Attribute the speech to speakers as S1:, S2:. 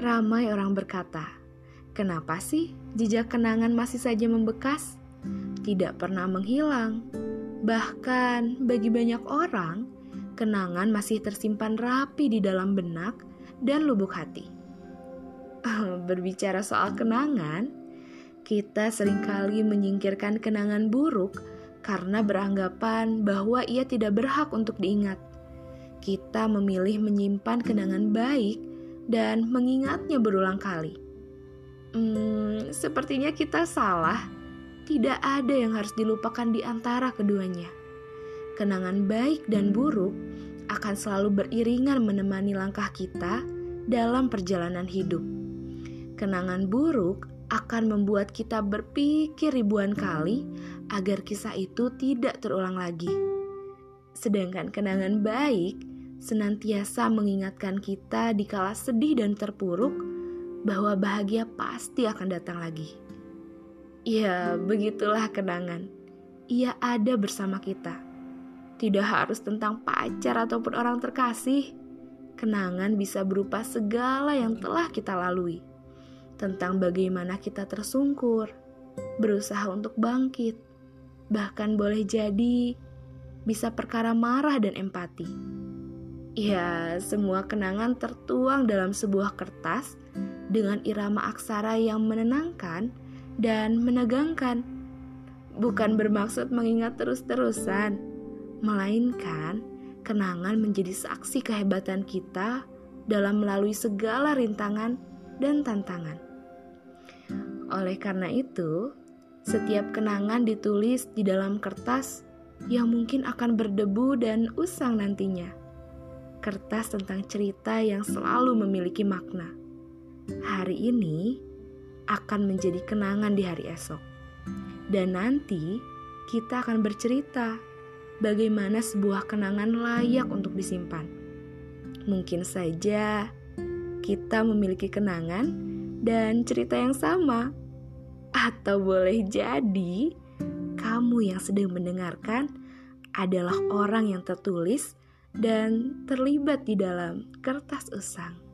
S1: Ramai orang berkata, "Kenapa sih jejak kenangan masih saja membekas, tidak pernah menghilang?" Bahkan bagi banyak orang, kenangan masih tersimpan rapi di dalam benak dan lubuk hati. Berbicara soal kenangan, kita sering kali menyingkirkan kenangan buruk karena beranggapan bahwa ia tidak berhak untuk diingat. Kita memilih menyimpan kenangan baik dan mengingatnya berulang kali. Hmm, sepertinya kita salah. Tidak ada yang harus dilupakan di antara keduanya. Kenangan baik dan buruk akan selalu beriringan menemani langkah kita dalam perjalanan hidup. Kenangan buruk akan membuat kita berpikir ribuan kali agar kisah itu tidak terulang lagi. Sedangkan kenangan baik senantiasa mengingatkan kita di kala sedih dan terpuruk bahwa bahagia pasti akan datang lagi. Ya, begitulah kenangan. Ia ada bersama kita. Tidak harus tentang pacar ataupun orang terkasih. Kenangan bisa berupa segala yang telah kita lalui tentang bagaimana kita tersungkur, berusaha untuk bangkit, bahkan boleh jadi bisa perkara marah dan empati. Ya, semua kenangan tertuang dalam sebuah kertas dengan irama aksara yang menenangkan dan menegangkan. Bukan bermaksud mengingat terus-terusan, melainkan kenangan menjadi saksi kehebatan kita dalam melalui segala rintangan dan tantangan. Oleh karena itu, setiap kenangan ditulis di dalam kertas yang mungkin akan berdebu dan usang nantinya. Kertas tentang cerita yang selalu memiliki makna. Hari ini akan menjadi kenangan di hari esok. Dan nanti kita akan bercerita bagaimana sebuah kenangan layak untuk disimpan. Mungkin saja kita memiliki kenangan dan cerita yang sama atau boleh jadi kamu yang sedang mendengarkan adalah orang yang tertulis dan terlibat di dalam kertas usang.